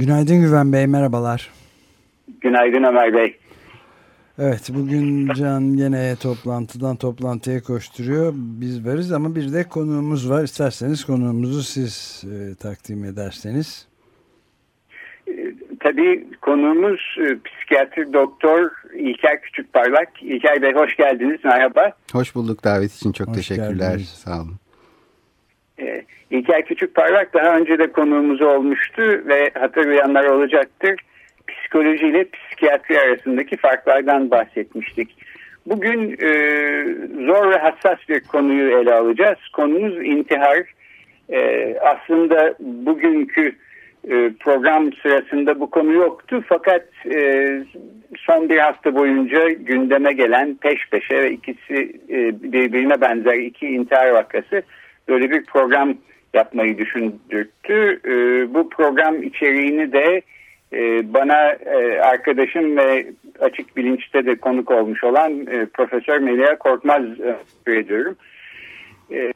Günaydın Güven Bey, merhabalar. Günaydın Ömer Bey. Evet, bugün Can yine toplantıdan toplantıya koşturuyor. Biz varız ama bir de konuğumuz var. İsterseniz konuğumuzu siz e, takdim ederseniz. Tabii konuğumuz e, psikiyatri doktor İlker Küçükparlak. İlker Bey hoş geldiniz, merhaba. Hoş bulduk davet için çok Hoş teşekkürler, geldiniz. sağ olun. E, İlker Küçükparlak daha önce de konuğumuz olmuştu ve hatırlayanlar olacaktır. Psikoloji ile psikiyatri arasındaki farklardan bahsetmiştik. Bugün e, zor ve hassas bir konuyu ele alacağız. Konumuz intihar. E, aslında bugünkü e, program sırasında bu konu yoktu fakat e, son bir hafta boyunca gündeme gelen peş peşe ve ikisi e, birbirine benzer iki intihar vakası böyle bir program yapmayı düşündürttü. E, bu program içeriğini de e, bana e, arkadaşım ve açık bilinçte de konuk olmuş olan e, Profesör Melia Korkmaz ediyorum. E,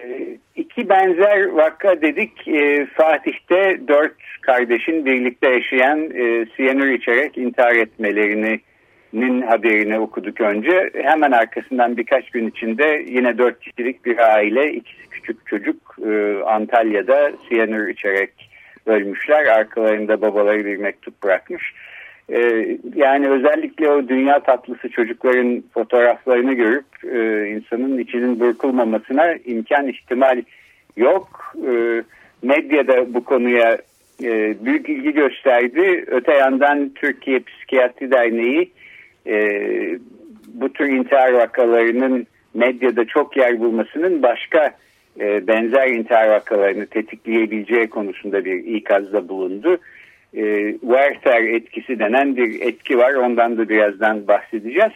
iki benzer vaka dedik. Fatih'te dört kardeşin birlikte yaşayan e, siyanür içerek intihar etmelerinin haberini okuduk önce. Hemen arkasından birkaç gün içinde yine dört kişilik bir aile, ikisi küçük çocuk e, Antalya'da siyanür içerek ölmüşler. Arkalarında babaları bir mektup bırakmış. Ee, yani özellikle o dünya tatlısı çocukların fotoğraflarını görüp e, insanın içinin burkulmamasına imkan ihtimal yok. E, medyada bu konuya e, büyük ilgi gösterdi. Öte yandan Türkiye Psikiyatri Derneği e, bu tür intihar vakalarının medyada çok yer bulmasının başka e, benzer intihar vakalarını tetikleyebileceği konusunda bir ikazda bulundu e, Werther etkisi denen bir etki var. Ondan da birazdan bahsedeceğiz.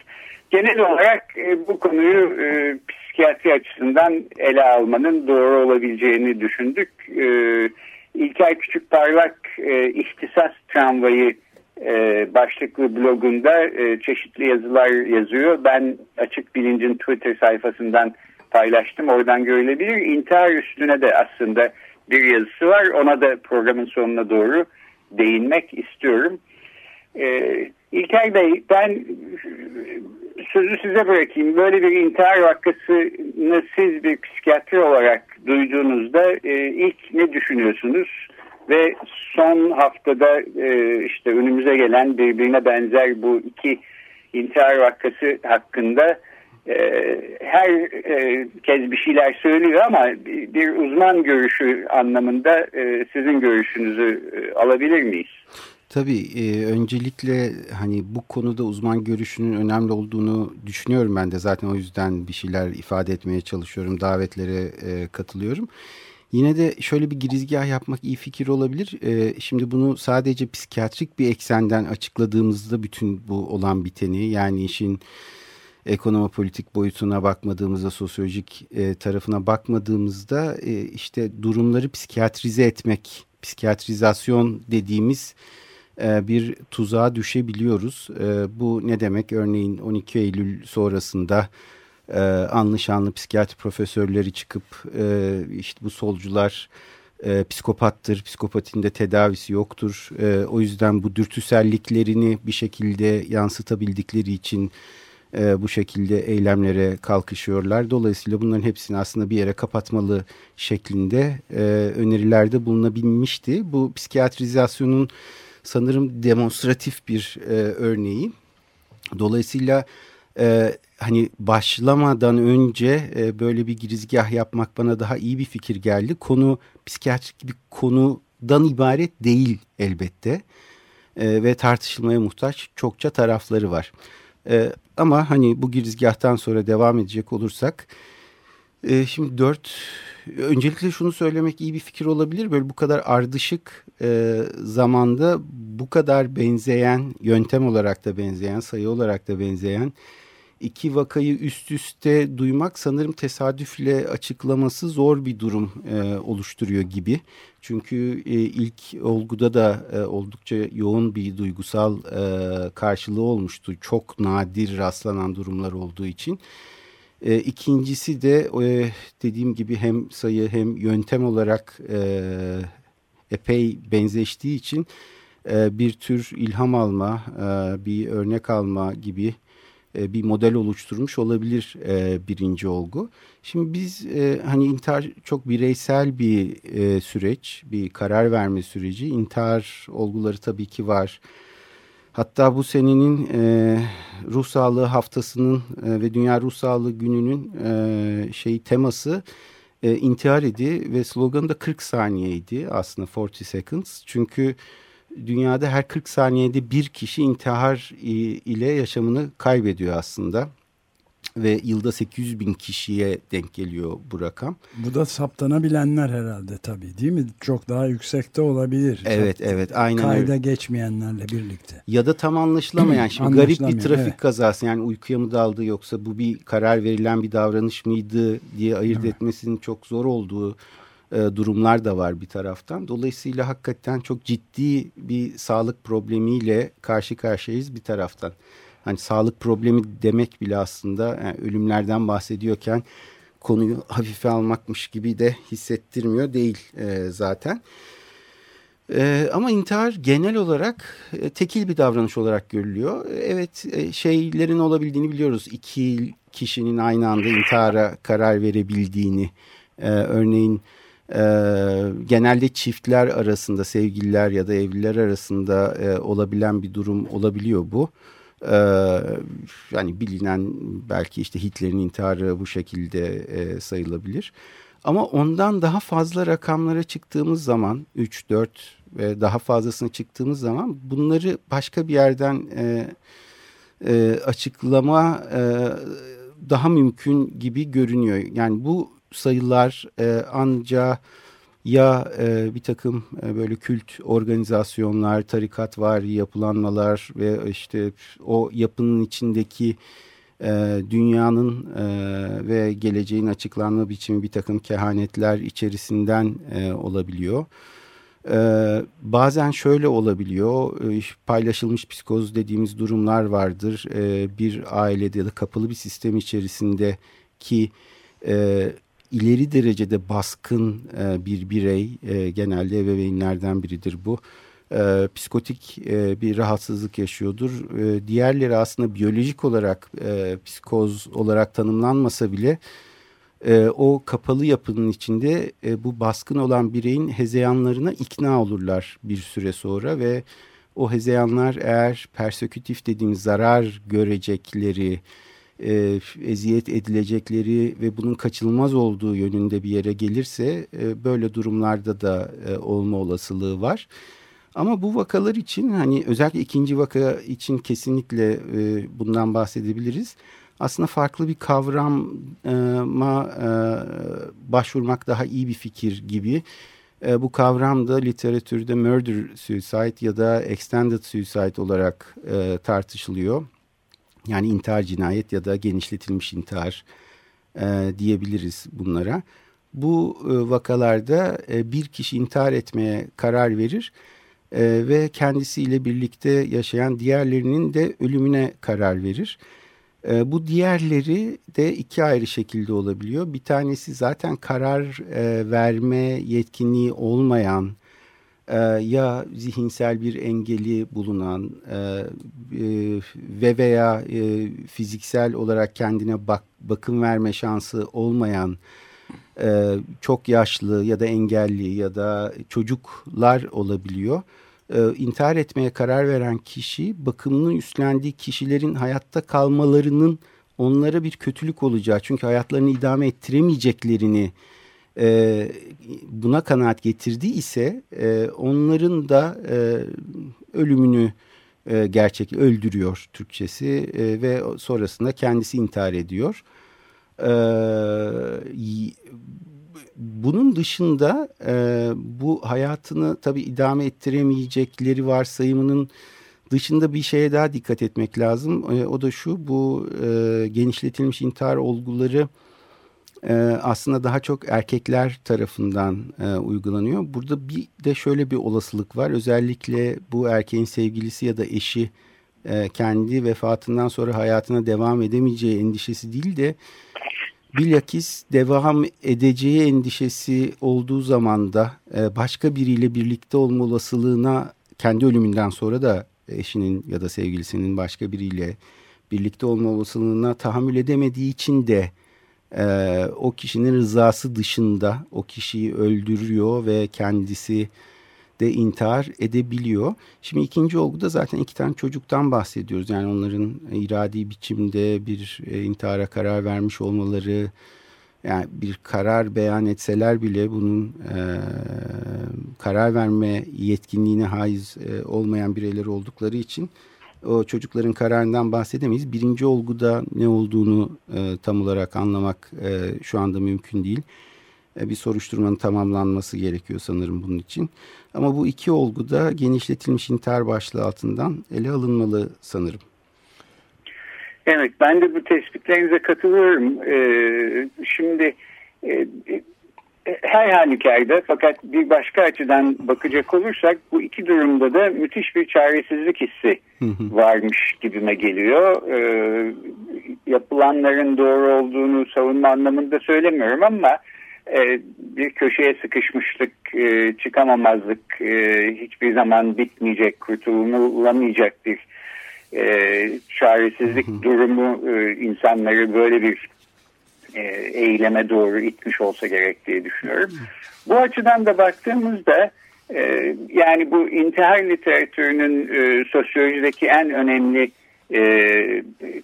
Genel olarak e, bu konuyu e, psikiyatri açısından ele almanın doğru olabileceğini düşündük. E, İlker Küçükparlak e, İhtisas Tramvayı e, başlıklı blogunda e, çeşitli yazılar yazıyor. Ben Açık Bilinc'in Twitter sayfasından paylaştım. Oradan görülebilir. İntihar üstüne de aslında bir yazısı var. Ona da programın sonuna doğru değinmek istiyorum. Ee, İlker Bey ben sözü size bırakayım. Böyle bir intihar vakasını siz bir psikiyatri olarak duyduğunuzda e, ilk ne düşünüyorsunuz? Ve son haftada e, işte önümüze gelen birbirine benzer bu iki intihar vakası hakkında e, her e, kez bir şeyler söylüyor ama bir, bir uzman görüşü anlamında e, sizin görüşünüzü e, alabilir miyiz? Tabii e, öncelikle hani bu konuda uzman görüşünün önemli olduğunu düşünüyorum ben de zaten o yüzden bir şeyler ifade etmeye çalışıyorum davetlere e, katılıyorum. Yine de şöyle bir girizgah yapmak iyi fikir olabilir. E, şimdi bunu sadece psikiyatrik bir eksenden açıkladığımızda bütün bu olan biteni yani işin ekonomi politik boyutuna bakmadığımızda, sosyolojik e, tarafına bakmadığımızda e, işte durumları psikiyatrize etmek, psikiyatrizasyon dediğimiz e, bir tuzağa düşebiliyoruz. E, bu ne demek? Örneğin 12 Eylül sonrasında e, anlı psikiyatri profesörleri çıkıp e, işte bu solcular e, psikopattır, psikopatinde tedavisi yoktur. E, o yüzden bu dürtüselliklerini bir şekilde yansıtabildikleri için e, bu şekilde eylemlere kalkışıyorlar. Dolayısıyla bunların hepsini aslında bir yere kapatmalı şeklinde e, önerilerde bulunabilmişti. Bu psikiyatrizasyonun sanırım demonstratif bir e, örneği. Dolayısıyla e, hani başlamadan önce e, böyle bir girizgah yapmak bana daha iyi bir fikir geldi. Konu psikiyatrik bir konudan ibaret değil elbette e, ve tartışılmaya muhtaç çokça tarafları var. E, ama hani bu girizgahtan sonra devam edecek olursak e, şimdi dört öncelikle şunu söylemek iyi bir fikir olabilir. Böyle bu kadar ardışık e, zamanda bu kadar benzeyen, yöntem olarak da benzeyen, sayı olarak da benzeyen iki vakayı üst üste duymak sanırım tesadüfle açıklaması zor bir durum e, oluşturuyor gibi. Çünkü e, ilk olguda da e, oldukça yoğun bir duygusal e, karşılığı olmuştu. Çok nadir rastlanan durumlar olduğu için. E, ikincisi de e, dediğim gibi hem sayı hem yöntem olarak e, epey benzeştiği için e, bir tür ilham alma, e, bir örnek alma gibi e, bir model oluşturmuş olabilir e, birinci olgu. Şimdi biz e, hani intihar çok bireysel bir süreç, bir karar verme süreci. İntihar olguları tabii ki var. Hatta bu senenin e, ruh sağlığı haftasının e, ve Dünya Ruh Sağlığı Günü'nün e, şeyi teması e, intihar idi ve sloganı da 40 saniyeydi aslında 40 seconds. Çünkü dünyada her 40 saniyede bir kişi intihar ile yaşamını kaybediyor aslında. Ve yılda 800 bin kişiye denk geliyor bu rakam. Bu da saptanabilenler herhalde tabii değil mi? Çok daha yüksekte olabilir. Evet Sapt evet aynen Kayda öyle. geçmeyenlerle birlikte. Ya da tam anlaşılamayan. Şimdi garip bir trafik evet. kazası yani uykuya mı daldı yoksa bu bir karar verilen bir davranış mıydı diye ayırt evet. etmesinin çok zor olduğu e, durumlar da var bir taraftan. Dolayısıyla hakikaten çok ciddi bir sağlık problemiyle karşı karşıyayız bir taraftan. Hani sağlık problemi demek bile aslında yani ölümlerden bahsediyorken konuyu hafife almakmış gibi de hissettirmiyor değil e, zaten. E, ama intihar genel olarak e, tekil bir davranış olarak görülüyor. Evet e, şeylerin olabildiğini biliyoruz. İki kişinin aynı anda intihara karar verebildiğini. E, örneğin e, genelde çiftler arasında sevgililer ya da evliler arasında e, olabilen bir durum olabiliyor bu. E, yani bilinen belki işte Hitler'in intiharı bu şekilde e, sayılabilir. Ama ondan daha fazla rakamlara çıktığımız zaman 3, 4 ve daha fazlasına çıktığımız zaman bunları başka bir yerden e, e, açıklama e, daha mümkün gibi görünüyor. Yani bu sayılar e, anca ya e, bir takım e, böyle kült organizasyonlar, tarikat var yapılanmalar ve işte o yapının içindeki e, dünyanın e, ve geleceğin açıklanma biçimi bir takım kehanetler içerisinden e, olabiliyor. Ee, bazen şöyle olabiliyor, e, paylaşılmış psikoz dediğimiz durumlar vardır. Ee, bir ailede ya da kapalı bir sistem içerisinde ki e, ileri derecede baskın e, bir birey e, genelde ebeveynlerden biridir bu. E, psikotik e, bir rahatsızlık yaşıyordur. E, diğerleri aslında biyolojik olarak e, psikoz olarak tanımlanmasa bile e, o kapalı yapının içinde e, bu baskın olan bireyin hezeyanlarına ikna olurlar bir süre sonra ve o hezeyanlar eğer persekütif dediğimiz zarar görecekleri e, eziyet edilecekleri ve bunun kaçınılmaz olduğu yönünde bir yere gelirse e, böyle durumlarda da e, olma olasılığı var. Ama bu vakalar için hani özellikle ikinci vaka için kesinlikle e, bundan bahsedebiliriz. Aslında farklı bir kavrama e, başvurmak daha iyi bir fikir gibi. E, bu kavram da literatürde murder suicide ya da extended suicide olarak e, tartışılıyor. Yani intihar cinayet ya da genişletilmiş intihar e, diyebiliriz bunlara. Bu e, vakalarda e, bir kişi intihar etmeye karar verir e, ve kendisiyle birlikte yaşayan diğerlerinin de ölümüne karar verir. E, bu diğerleri de iki ayrı şekilde olabiliyor. Bir tanesi zaten karar e, verme yetkinliği olmayan e, ya zihinsel bir engeli bulunan e, e, ve veya e, fiziksel olarak kendine bak, bakım verme şansı olmayan çok yaşlı ya da engelli ya da çocuklar olabiliyor. E, intihar etmeye karar veren kişi bakımını üstlendiği kişilerin hayatta kalmalarının onlara bir kötülük olacağı çünkü hayatlarını idame ettiremeyeceklerini e, buna kanaat getirdi ise e, onların da e, ölümünü e, gerçek öldürüyor Türkçesi e, ve sonrasında kendisi intihar ediyor. E, bunun dışında e, bu hayatını tabii idame ettiremeyecekleri varsayımının dışında bir şeye daha dikkat etmek lazım. E, o da şu bu e, genişletilmiş intihar olguları e, aslında daha çok erkekler tarafından e, uygulanıyor. Burada bir de şöyle bir olasılık var. Özellikle bu erkeğin sevgilisi ya da eşi e, kendi vefatından sonra hayatına devam edemeyeceği endişesi değil de bilakis devam edeceği endişesi olduğu zaman da e, başka biriyle birlikte olma olasılığına kendi ölümünden sonra da eşinin ya da sevgilisinin başka biriyle birlikte olma olasılığına tahammül edemediği için de e, o kişinin rızası dışında o kişiyi öldürüyor ve kendisi de intihar edebiliyor. Şimdi ikinci olguda zaten iki tane çocuktan bahsediyoruz. Yani onların iradi biçimde bir e, intihara karar vermiş olmaları, yani bir karar beyan etseler bile bunun e, karar verme yetkinliğine haiz e, olmayan bireyler oldukları için o çocukların kararından bahsedemeyiz. Birinci olguda ne olduğunu e, tam olarak anlamak e, şu anda mümkün değil. E, bir soruşturmanın tamamlanması gerekiyor sanırım bunun için. Ama bu iki olgu da genişletilmiş intihar başlığı altından ele alınmalı sanırım. Evet ben de bu tespitlerinize katılıyorum. Ee, şimdi e, her halükarda fakat bir başka açıdan bakacak olursak bu iki durumda da müthiş bir çaresizlik hissi varmış gibime geliyor. Ee, yapılanların doğru olduğunu savunma anlamında söylemiyorum ama e, bir köşeye sıkışmışlık, e, çıkamamazlık, e, hiçbir zaman bitmeyecek, kurtululamayacak bir e, çaresizlik durumu e, insanları böyle bir e, eyleme doğru itmiş olsa gerek diye düşünüyorum. Bu açıdan da baktığımızda e, yani bu intihar literatürünün e, sosyolojideki en önemli e,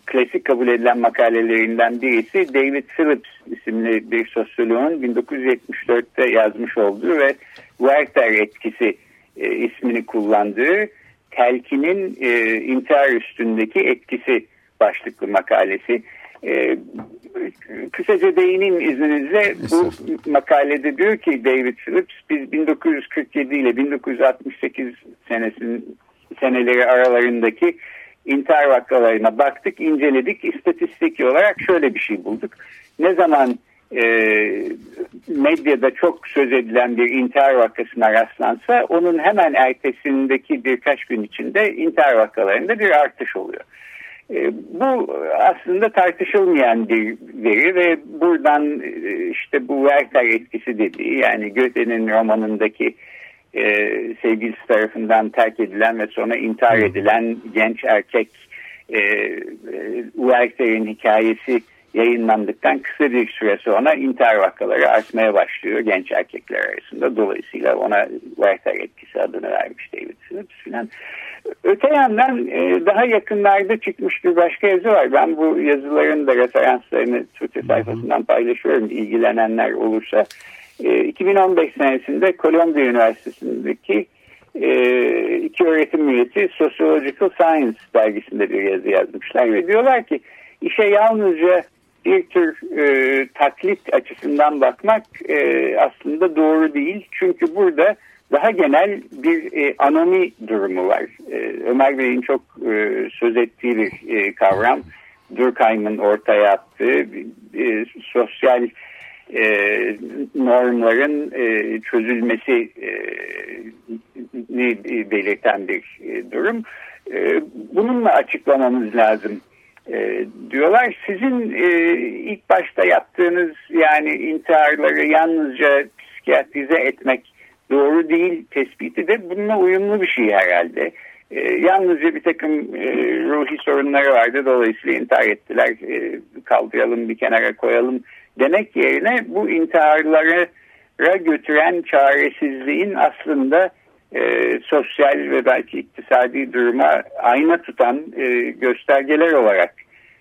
klasik kabul edilen makalelerinden birisi David Phillips isimli bir sosyoloğun 1974'te yazmış olduğu ve Werther etkisi ismini kullandığı telkinin intihar üstündeki etkisi başlıklı makalesi. E, kısaca değineyim izninizle. Bu makalede diyor ki David Phillips biz 1947 ile 1968 senesinin seneleri aralarındaki intihar vakalarına baktık, inceledik. İstatistik olarak şöyle bir şey bulduk. Ne zaman e, medyada çok söz edilen bir intihar vakasına rastlansa onun hemen ertesindeki birkaç gün içinde intihar vakalarında bir artış oluyor. E, bu aslında tartışılmayan bir veri ve buradan e, işte bu Werther etkisi dediği yani Goethe'nin romanındaki e, sevgilisi tarafından terk edilen ve sonra intihar edilen genç erkek e, e, Werther'in hikayesi yayınlandıktan kısa bir süre sonra intihar vakaları artmaya başlıyor genç erkekler arasında. Dolayısıyla ona Werther etkisi adını vermiş David Phillips filan. Öte yandan e, daha yakınlarda çıkmış bir başka yazı var. Ben bu yazıların da referanslarını Twitter sayfasından paylaşıyorum ilgilenenler olursa. 2015 e, senesinde Columbia Üniversitesi'ndeki e, iki öğretim üyesi Sociological Science dergisinde bir yazı yazmışlar ve diyorlar ki işe yalnızca bir tür e, taklit açısından bakmak e, aslında doğru değil. Çünkü burada daha genel bir e, anomi durumu var. E, Ömer Bey'in çok e, söz ettiği bir e, kavram. Durkheim'in ortaya attığı e, sosyal e, normların e, çözülmesi e, belirten bir e, durum. E, bununla açıklamamız lazım e, diyorlar. Sizin e, ilk başta yaptığınız yani intiharları yalnızca psikiyatrize etmek doğru değil tespiti de bununla uyumlu bir şey herhalde. E, yalnızca bir takım e, ruhi sorunları vardı dolayısıyla intihar ettiler e, kaldıralım bir kenara koyalım demek yerine bu intiharlara götüren çaresizliğin aslında e, sosyal ve belki iktisadi duruma ayna tutan e, göstergeler olarak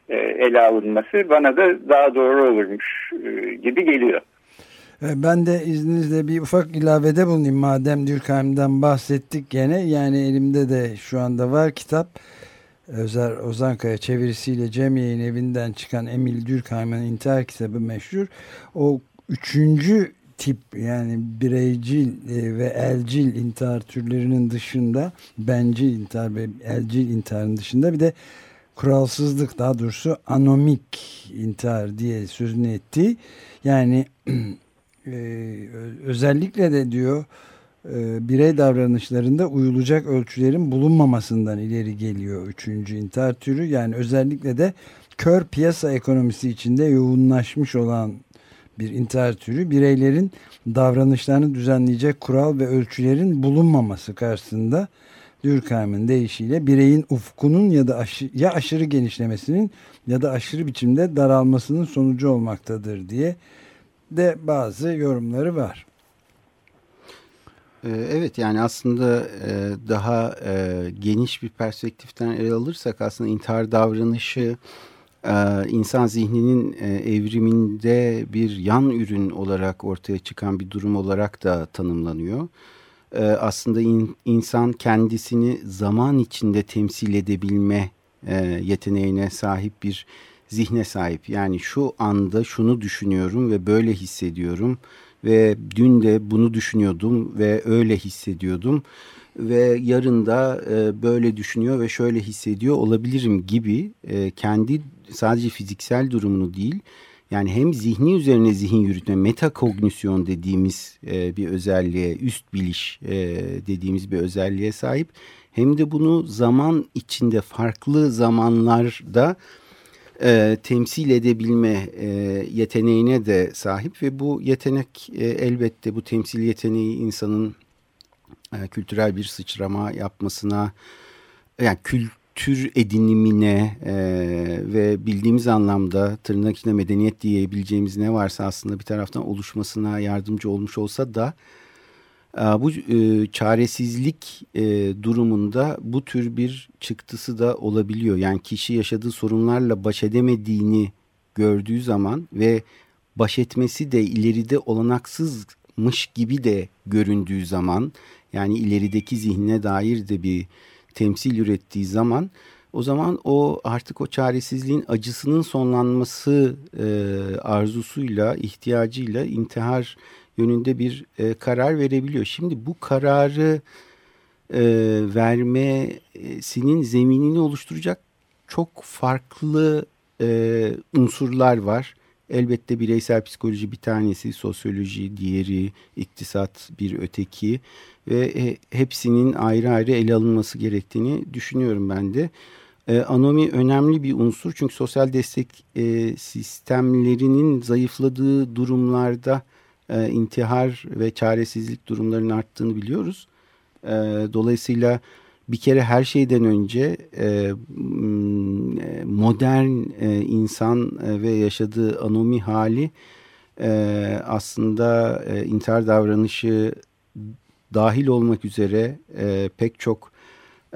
e, ele alınması bana da daha doğru olurmuş e, gibi geliyor. E, ben de izninizle bir ufak ilavede bulunayım. Madem Dürkheim'den bahsettik gene. Yani elimde de şu anda var kitap. Özer Ozankaya çevirisiyle Cem Yayın Evi'nden çıkan Emil Dürkheim'in intihar kitabı meşhur. O üçüncü tip yani bireycil e, ve elcil intihar türlerinin dışında bencil intihar ve elcil intiharın dışında bir de kuralsızlık daha doğrusu anomik intihar diye sözünü etti. Yani e, özellikle de diyor e, birey davranışlarında uyulacak ölçülerin bulunmamasından ileri geliyor üçüncü intihar türü. Yani özellikle de kör piyasa ekonomisi içinde yoğunlaşmış olan bir intihar türü bireylerin davranışlarını düzenleyecek kural ve ölçülerin bulunmaması karşısında Durkheim'in deyişiyle bireyin ufkunun ya da aşı, ya aşırı genişlemesinin ya da aşırı biçimde daralmasının sonucu olmaktadır diye de bazı yorumları var. Ee, evet yani aslında e, daha e, geniş bir perspektiften ele alırsak aslında intihar davranışı insan zihninin evriminde bir yan ürün olarak ortaya çıkan bir durum olarak da tanımlanıyor. Aslında insan kendisini zaman içinde temsil edebilme yeteneğine sahip bir zihne sahip. Yani şu anda şunu düşünüyorum ve böyle hissediyorum ve dün de bunu düşünüyordum ve öyle hissediyordum ve yarın da e, böyle düşünüyor ve şöyle hissediyor olabilirim gibi e, kendi sadece fiziksel durumunu değil yani hem zihni üzerine zihin yürütme metakognisyon dediğimiz e, bir özelliğe üst biliş e, dediğimiz bir özelliğe sahip hem de bunu zaman içinde farklı zamanlarda e, temsil edebilme e, yeteneğine de sahip ve bu yetenek e, elbette bu temsil yeteneği insanın e, kültürel bir sıçrama yapmasına yani kültür edinimine e, ve bildiğimiz anlamda tırnak içinde medeniyet diyebileceğimiz ne varsa aslında bir taraftan oluşmasına yardımcı olmuş olsa da ee, bu e, çaresizlik e, durumunda bu tür bir çıktısı da olabiliyor. Yani kişi yaşadığı sorunlarla baş edemediğini gördüğü zaman ve baş etmesi de ileride olanaksızmış gibi de göründüğü zaman yani ilerideki zihnine dair de bir temsil ürettiği zaman o zaman o artık o çaresizliğin acısının sonlanması e, arzusuyla ihtiyacıyla intihar yönünde bir e, karar verebiliyor. Şimdi bu kararı e, vermesinin zeminini oluşturacak çok farklı e, unsurlar var. Elbette bireysel psikoloji bir tanesi, sosyoloji diğeri, iktisat bir öteki ve e, hepsinin ayrı ayrı ele alınması gerektiğini düşünüyorum ben de. E, anomi önemli bir unsur çünkü sosyal destek e, sistemlerinin zayıfladığı durumlarda e, intihar ve çaresizlik durumlarının arttığını biliyoruz. Dolayısıyla bir kere her şeyden önce modern e, insan e, ve yaşadığı anomi hali e, aslında e, intihar davranışı dahil olmak üzere e, pek çok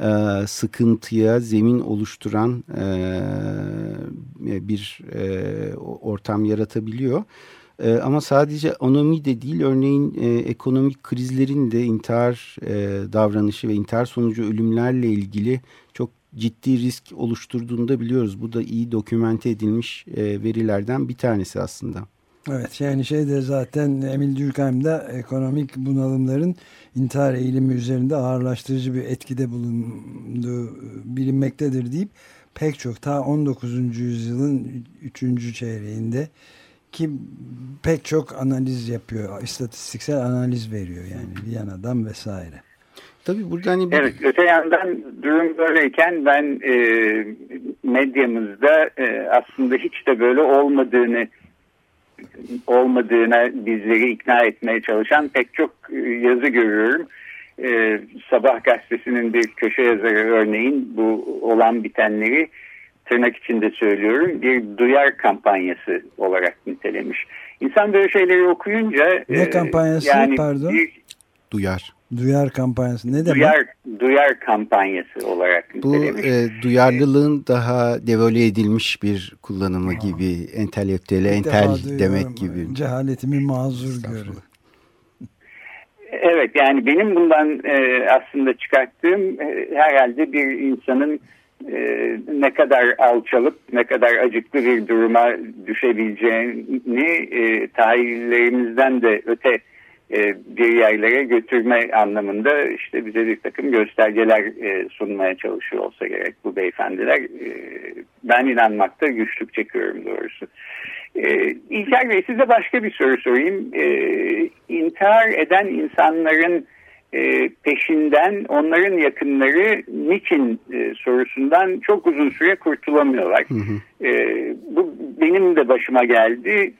e, sıkıntıya zemin oluşturan e, bir e, ortam yaratabiliyor. E, ama sadece anomi de değil örneğin e, ekonomik krizlerin de intihar e, davranışı ve intihar sonucu ölümlerle ilgili çok ciddi risk oluşturduğunu da biliyoruz. Bu da iyi dokümente edilmiş e, verilerden bir tanesi aslında. Evet yani şey de zaten Emil Durkheim'da ekonomik bunalımların intihar eğilimi üzerinde ağırlaştırıcı bir etkide bulunduğu bilinmektedir deyip pek çok ta 19. yüzyılın 3. çeyreğinde ki pek çok analiz yapıyor. istatistiksel analiz veriyor yani Viyana'dan vesaire. Tabii burada hani... Evet öte yandan durum böyleyken ben e, medyamızda e, aslında hiç de böyle olmadığını olmadığına bizleri ikna etmeye çalışan pek çok e, yazı görüyorum. E, Sabah gazetesinin bir köşe yazarı örneğin bu olan bitenleri tırnak içinde söylüyorum bir duyar kampanyası olarak nitelemiş. İnsan böyle şeyleri okuyunca ne e, kampanyası yani pardon? Bir, duyar. Duyar kampanyası ne demek? Duyar, duyar kampanyası olarak. Bu e, duyarlılığın daha devole edilmiş bir kullanımı Aa. gibi entelektüele entel demek gibi. Cehaletimi mazur görün. Evet yani benim bundan e, aslında çıkarttığım e, herhalde bir insanın e, ne kadar alçalıp ne kadar acıklı bir duruma düşebileceğini e, tahayyüllerimizden de öte e, bir yerlere götürme anlamında işte bize bir takım göstergeler e, sunmaya çalışıyor olsa gerek bu beyefendiler. E, ben inanmakta güçlük çekiyorum doğrusu. E, İlker Bey size başka bir soru sorayım. E, intihar eden insanların e, peşinden onların yakınları niçin e, sorusundan çok uzun süre kurtulamıyorlar. Hı hı. E, bu benim de başıma geldi.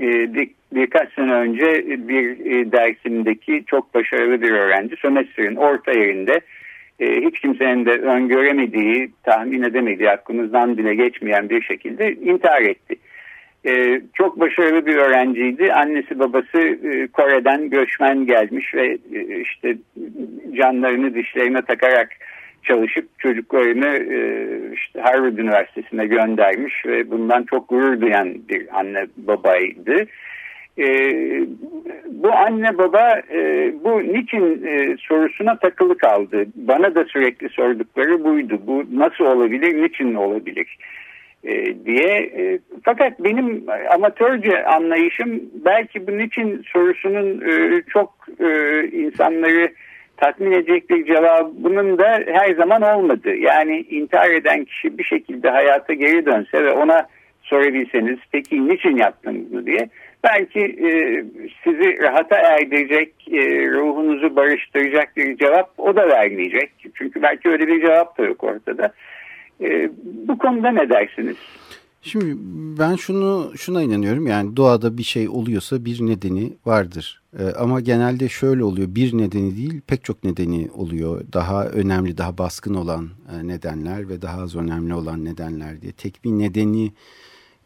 E, bir, birkaç sene önce bir e, dersimdeki çok başarılı bir öğrenci sömestrin orta yerinde e, hiç kimsenin de öngöremediği, tahmin edemediği, aklımızdan bile geçmeyen bir şekilde intihar etti. Ee, çok başarılı bir öğrenciydi. Annesi babası e, Kore'den göçmen gelmiş ve e, işte canlarını dişlerine takarak çalışıp çocuklarını e, işte Harvard Üniversitesi'ne göndermiş ve bundan çok gurur duyan bir anne babaydı. E, bu anne baba e, bu niçin e, sorusuna takılı kaldı. Bana da sürekli sordukları buydu. Bu nasıl olabilir, niçin olabilir? E, diye. E, fakat benim amatörce anlayışım belki bunun için sorusunun e, çok insanları tatmin edecek bir cevabının da her zaman olmadı. Yani intihar eden kişi bir şekilde hayata geri dönse ve ona sorabilseniz peki niçin yaptın bunu diye belki e, sizi rahata erdirecek, e, ruhunuzu barıştıracak bir cevap o da vermeyecek. Çünkü belki öyle bir cevap da yok ortada. E, bu konuda ne dersiniz? Şimdi ben şunu şuna inanıyorum yani doğada bir şey oluyorsa bir nedeni vardır. Ee, ama genelde şöyle oluyor bir nedeni değil pek çok nedeni oluyor. Daha önemli daha baskın olan e, nedenler ve daha az önemli olan nedenler diye. Tek bir nedeni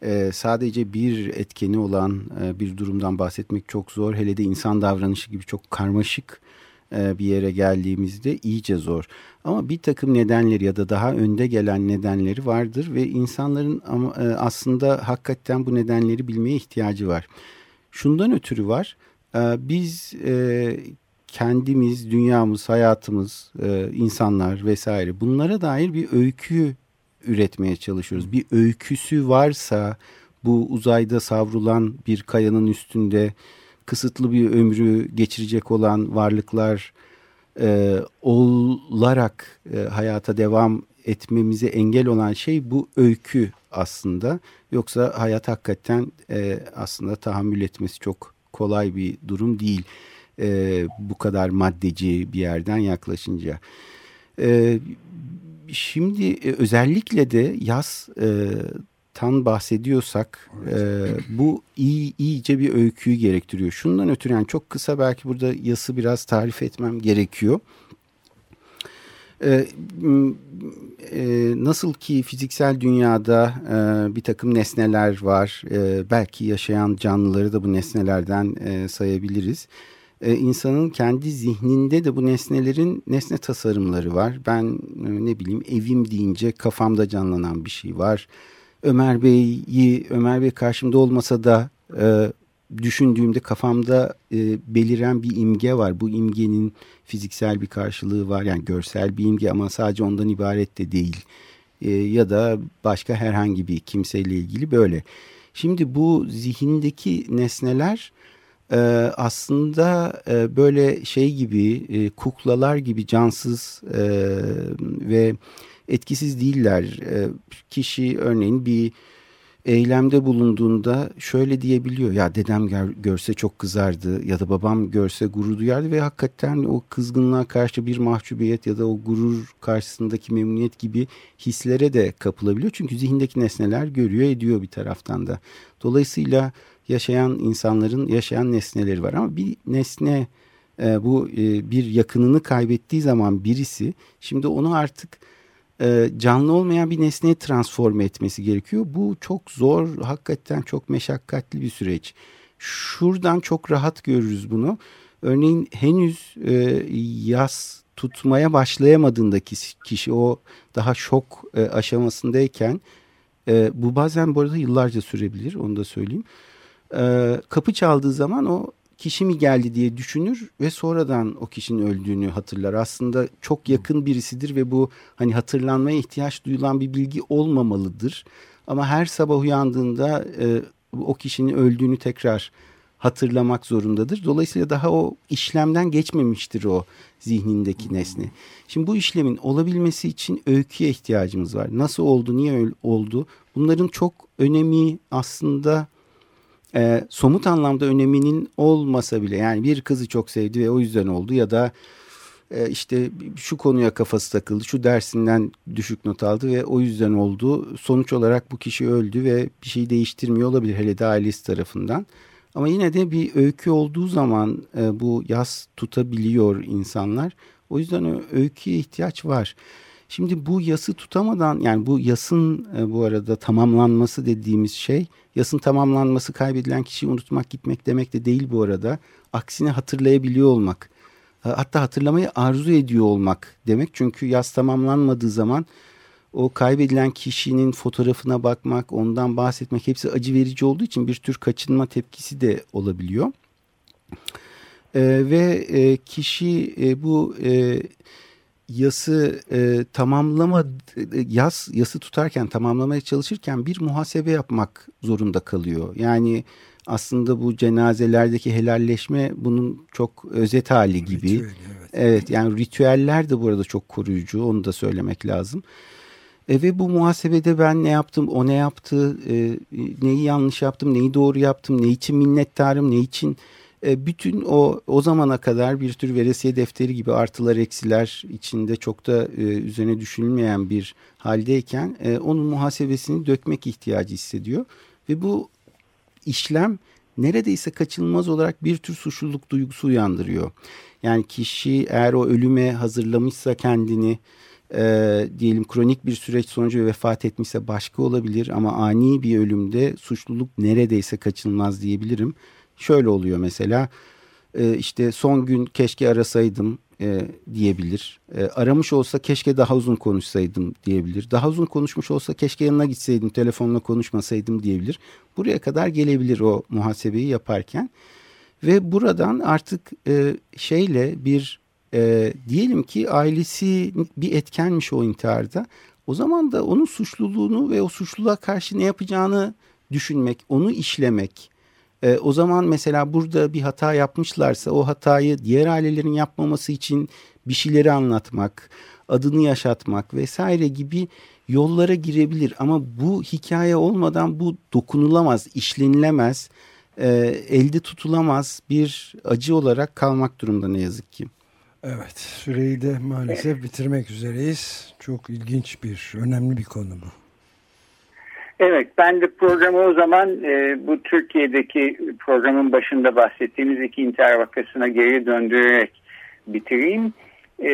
e, sadece bir etkeni olan e, bir durumdan bahsetmek çok zor. Hele de insan davranışı gibi çok karmaşık e, bir yere geldiğimizde iyice zor. Ama bir takım nedenleri ya da daha önde gelen nedenleri vardır ve insanların e, aslında hakikaten bu nedenleri bilmeye ihtiyacı var. Şundan ötürü var. Biz kendimiz, dünyamız, hayatımız, insanlar vesaire bunlara dair bir öykü üretmeye çalışıyoruz. Bir öyküsü varsa bu uzayda savrulan bir kayanın üstünde kısıtlı bir ömrü geçirecek olan varlıklar e, olarak e, hayata devam etmemize engel olan şey bu öykü aslında. Yoksa hayat hakikaten e, aslında tahammül etmesi çok kolay bir durum değil. E, bu kadar maddeci bir yerden yaklaşınca. E, şimdi e, özellikle de yaz e, tan bahsediyorsak e, bu iyi iyice bir öyküyü gerektiriyor. Şundan ötürü yani çok kısa belki burada yası biraz tarif etmem gerekiyor. E, e, nasıl ki fiziksel dünyada e, bir takım nesneler var, e, belki yaşayan canlıları da bu nesnelerden e, sayabiliriz. E, insanın kendi zihninde de bu nesnelerin nesne tasarımları var. Ben e, ne bileyim evim deyince kafamda canlanan bir şey var. Ömer Bey'i Ömer Bey karşımda olmasa da e, düşündüğümde kafamda e, beliren bir imge var. Bu imgenin fiziksel bir karşılığı var. Yani görsel bir imge ama sadece ondan ibaret de değil. E, ya da başka herhangi bir kimseyle ilgili böyle. Şimdi bu zihindeki nesneler e, aslında e, böyle şey gibi e, kuklalar gibi cansız e, ve etkisiz değiller. E, kişi örneğin bir eylemde bulunduğunda şöyle diyebiliyor. Ya dedem görse çok kızardı ya da babam görse gurur duyardı ve hakikaten o kızgınlığa karşı bir mahcubiyet ya da o gurur karşısındaki memnuniyet gibi hislere de kapılabiliyor. Çünkü zihindeki nesneler görüyor ediyor bir taraftan da. Dolayısıyla yaşayan insanların yaşayan nesneleri var ama bir nesne e, bu e, bir yakınını kaybettiği zaman birisi şimdi onu artık e, canlı olmayan bir nesneye transforme etmesi gerekiyor. Bu çok zor, hakikaten çok meşakkatli bir süreç. Şuradan çok rahat görürüz bunu. Örneğin henüz e, yaz tutmaya başlayamadığındaki kişi o daha şok e, aşamasındayken e, bu bazen bu arada yıllarca sürebilir onu da söyleyeyim. E, kapı çaldığı zaman o kişi mi geldi diye düşünür ve sonradan o kişinin öldüğünü hatırlar. Aslında çok yakın birisidir ve bu hani hatırlanmaya ihtiyaç duyulan bir bilgi olmamalıdır. Ama her sabah uyandığında e, o kişinin öldüğünü tekrar hatırlamak zorundadır. Dolayısıyla daha o işlemden geçmemiştir o zihnindeki nesne. Şimdi bu işlemin olabilmesi için öyküye ihtiyacımız var. Nasıl oldu, niye oldu? Bunların çok önemi aslında e, somut anlamda öneminin olmasa bile yani bir kızı çok sevdi ve o yüzden oldu ya da e, işte şu konuya kafası takıldı, şu dersinden düşük not aldı ve o yüzden oldu. Sonuç olarak bu kişi öldü ve bir şey değiştirmiyor olabilir hele de ailesi tarafından. Ama yine de bir öykü olduğu zaman e, bu yaz tutabiliyor insanlar. O yüzden öyküye ihtiyaç var. Şimdi bu yası tutamadan yani bu yasın e, bu arada tamamlanması dediğimiz şey yasın tamamlanması kaybedilen kişiyi unutmak gitmek demek de değil bu arada. Aksine hatırlayabiliyor olmak. E, hatta hatırlamayı arzu ediyor olmak demek. Çünkü yaz tamamlanmadığı zaman o kaybedilen kişinin fotoğrafına bakmak, ondan bahsetmek hepsi acı verici olduğu için bir tür kaçınma tepkisi de olabiliyor. E, ve e, kişi e, bu e, yası e, tamamlama yas yası tutarken tamamlamaya çalışırken bir muhasebe yapmak zorunda kalıyor. Yani aslında bu cenazelerdeki helalleşme bunun çok özet hali gibi. Ritüel, evet. evet yani ritüeller de burada çok koruyucu onu da söylemek lazım. E, ve bu muhasebede ben ne yaptım, o ne yaptı, e, neyi yanlış yaptım, neyi doğru yaptım, ne için minnettarım, ne için e, bütün o o zamana kadar bir tür veresiye defteri gibi artılar eksiler içinde çok da e, üzerine düşünülmeyen bir haldeyken e, onun muhasebesini dökmek ihtiyacı hissediyor ve bu işlem neredeyse kaçınılmaz olarak bir tür suçluluk duygusu uyandırıyor. Yani kişi eğer o ölüme hazırlamışsa kendini e, diyelim kronik bir süreç sonucu vefat etmişse başka olabilir ama ani bir ölümde suçluluk neredeyse kaçınılmaz diyebilirim. Şöyle oluyor mesela e, işte son gün keşke arasaydım e, diyebilir. E, aramış olsa keşke daha uzun konuşsaydım diyebilir. Daha uzun konuşmuş olsa keşke yanına gitseydim telefonla konuşmasaydım diyebilir. Buraya kadar gelebilir o muhasebeyi yaparken. Ve buradan artık şeyle bir diyelim ki ailesi bir etkenmiş o intiharda. O zaman da onun suçluluğunu ve o suçluluğa karşı ne yapacağını düşünmek, onu işlemek. E, o zaman mesela burada bir hata yapmışlarsa o hatayı diğer ailelerin yapmaması için bir şeyleri anlatmak, adını yaşatmak vesaire gibi yollara girebilir. Ama bu hikaye olmadan bu dokunulamaz, işlenilemez, e, elde tutulamaz bir acı olarak kalmak durumda ne yazık ki. Evet süreyi de maalesef bitirmek üzereyiz. Çok ilginç bir, önemli bir konu bu. Evet ben de programı o zaman e, bu Türkiye'deki programın başında bahsettiğimiz iki intihar vakasına geri döndürerek bitireyim. E,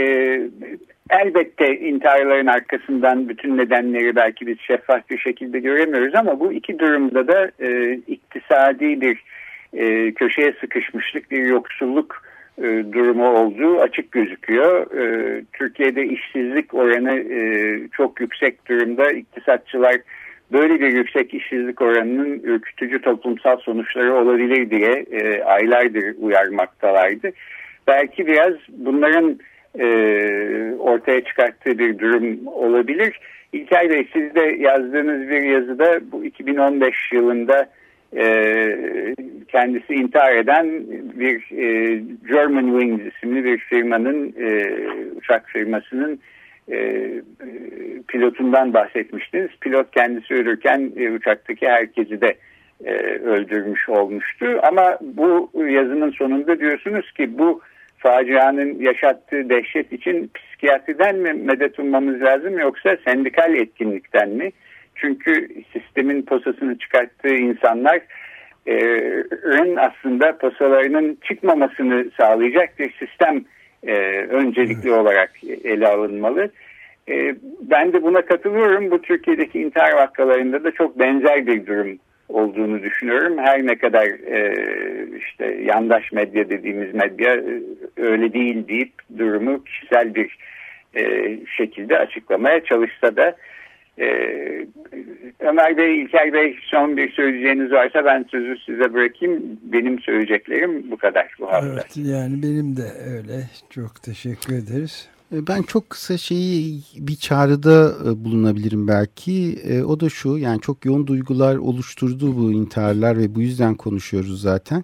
elbette intiharların arkasından bütün nedenleri belki biz şeffaf bir şekilde göremiyoruz ama bu iki durumda da e, iktisadi bir e, köşeye sıkışmışlık, bir yoksulluk e, durumu olduğu açık gözüküyor. E, Türkiye'de işsizlik oranı e, çok yüksek durumda. İktisatçılar böyle bir yüksek işsizlik oranının ürkütücü toplumsal sonuçları olabilir diye aylardır uyarmaktalardı. Belki biraz bunların ortaya çıkarttığı bir durum olabilir. İlker Bey siz de yazdığınız bir yazıda bu 2015 yılında e, kendisi intihar eden bir e, German Wings isimli bir firmanın e, uçak firmasının e, pilotundan bahsetmiştiniz. Pilot kendisi ölürken e, uçaktaki herkesi de e, öldürmüş olmuştu. Ama bu yazının sonunda diyorsunuz ki bu facianın yaşattığı dehşet için psikiyatriden mi medet ummamız lazım yoksa sendikal etkinlikten mi? Çünkü sistemin posasını çıkarttığı insanlar ön aslında posalarının çıkmamasını sağlayacak bir sistem e, öncelikli olarak ele alınmalı. E, ben de buna katılıyorum. Bu Türkiye'deki intihar vakalarında da çok benzer bir durum olduğunu düşünüyorum. Her ne kadar e, işte yandaş medya dediğimiz medya e, öyle değil deyip durumu kişisel bir e, şekilde açıklamaya çalışsa da Ee, Ömer Bey, İlker Bey son bir söyleyeceğiniz varsa ben sözü size bırakayım. Benim söyleyeceklerim bu kadar bu hafta. Evet yani benim de öyle. Çok teşekkür ederiz. E, ben çok kısa şeyi bir çağrıda e, bulunabilirim belki. E, o da şu yani çok yoğun duygular oluşturdu bu intiharlar ve bu yüzden konuşuyoruz zaten.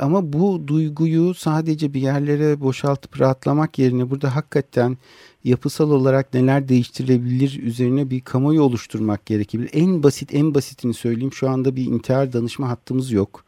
Ama bu duyguyu sadece bir yerlere boşaltıp rahatlamak yerine burada hakikaten yapısal olarak neler değiştirilebilir üzerine bir kamuoyu oluşturmak gerekebilir. En basit en basitini söyleyeyim şu anda bir intihar danışma hattımız yok.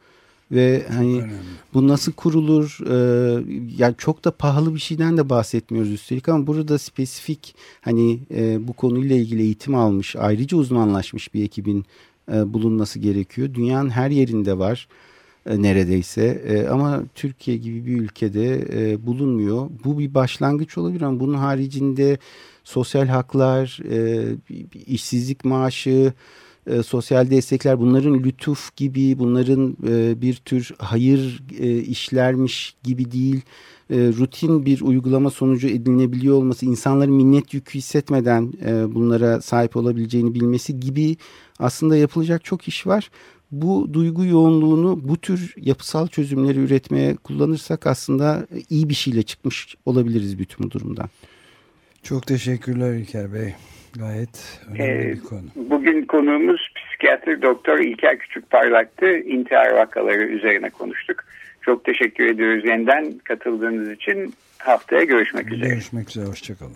Ve hani Önemli. bu nasıl kurulur? Ee, yani çok da pahalı bir şeyden de bahsetmiyoruz üstelik ama burada spesifik hani e, bu konuyla ilgili eğitim almış, ayrıca uzmanlaşmış bir ekibin e, bulunması gerekiyor. Dünyanın her yerinde var e, neredeyse e, ama Türkiye gibi bir ülkede e, bulunmuyor. Bu bir başlangıç olabilir ama bunun haricinde sosyal haklar, e, işsizlik maaşı, e, sosyal destekler bunların lütuf gibi bunların e, bir tür hayır e, işlermiş gibi değil e, rutin bir uygulama sonucu edinebiliyor olması insanların minnet yükü hissetmeden e, bunlara sahip olabileceğini bilmesi gibi aslında yapılacak çok iş var. Bu duygu yoğunluğunu bu tür yapısal çözümleri üretmeye kullanırsak aslında iyi bir şeyle çıkmış olabiliriz bütün bu durumdan. Çok teşekkürler İlker Bey. Gayet önemli ee, bir konu. Bugün konuğumuz psikiyatr doktor İlker Küçükparlak'tı. İntihar vakaları üzerine konuştuk. Çok teşekkür ediyoruz yeniden katıldığınız için. Haftaya görüşmek üzere. Görüşmek üzere. Hoşçakalın.